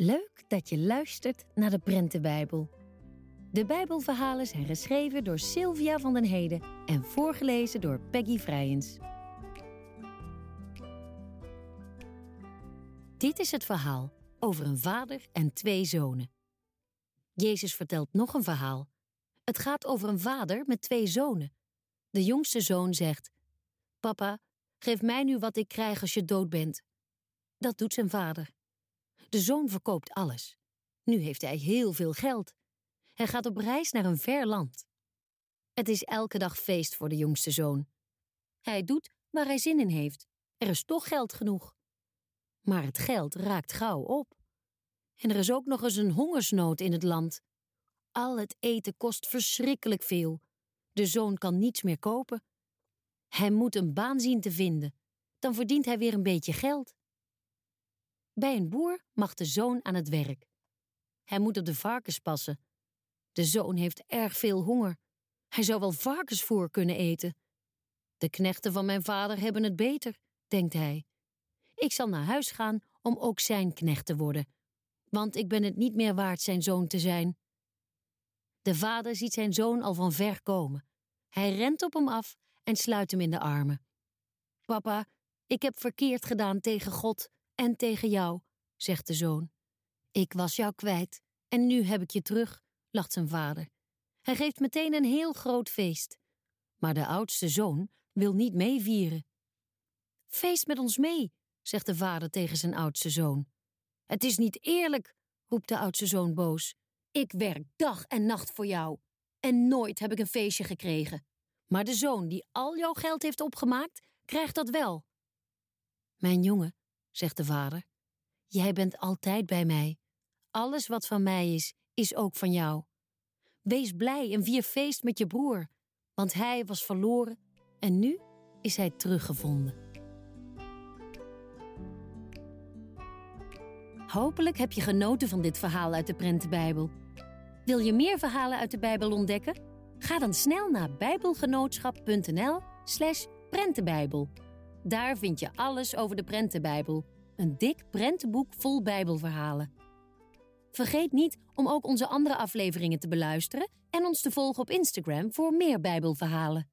Leuk dat je luistert naar de Prentenbijbel. De Bijbelverhalen zijn geschreven door Sylvia van den Heden en voorgelezen door Peggy Vrijens. Dit is het verhaal over een vader en twee zonen. Jezus vertelt nog een verhaal. Het gaat over een vader met twee zonen. De jongste zoon zegt: Papa, geef mij nu wat ik krijg als je dood bent. Dat doet zijn vader. De zoon verkoopt alles. Nu heeft hij heel veel geld. Hij gaat op reis naar een ver land. Het is elke dag feest voor de jongste zoon. Hij doet waar hij zin in heeft. Er is toch geld genoeg. Maar het geld raakt gauw op. En er is ook nog eens een hongersnood in het land. Al het eten kost verschrikkelijk veel. De zoon kan niets meer kopen. Hij moet een baan zien te vinden. Dan verdient hij weer een beetje geld. Bij een boer mag de zoon aan het werk. Hij moet op de varkens passen. De zoon heeft erg veel honger. Hij zou wel varkensvoer kunnen eten. De knechten van mijn vader hebben het beter, denkt hij. Ik zal naar huis gaan om ook zijn knecht te worden, want ik ben het niet meer waard zijn zoon te zijn. De vader ziet zijn zoon al van ver komen. Hij rent op hem af en sluit hem in de armen. Papa, ik heb verkeerd gedaan tegen God en tegen jou, zegt de zoon. Ik was jou kwijt en nu heb ik je terug, lacht zijn vader. Hij geeft meteen een heel groot feest. Maar de oudste zoon wil niet meevieren. Feest met ons mee, zegt de vader tegen zijn oudste zoon. Het is niet eerlijk, roept de oudste zoon boos. Ik werk dag en nacht voor jou en nooit heb ik een feestje gekregen. Maar de zoon die al jouw geld heeft opgemaakt, krijgt dat wel. Mijn jongen, zegt de vader, jij bent altijd bij mij. Alles wat van mij is, is ook van jou. Wees blij en vier feest met je broer, want hij was verloren en nu is hij teruggevonden. Hopelijk heb je genoten van dit verhaal uit de Prentenbijbel. Wil je meer verhalen uit de Bijbel ontdekken? Ga dan snel naar bijbelgenootschap.nl/slash prentenbijbel. Daar vind je alles over de Prentenbijbel, een dik prentenboek vol Bijbelverhalen. Vergeet niet om ook onze andere afleveringen te beluisteren en ons te volgen op Instagram voor meer Bijbelverhalen.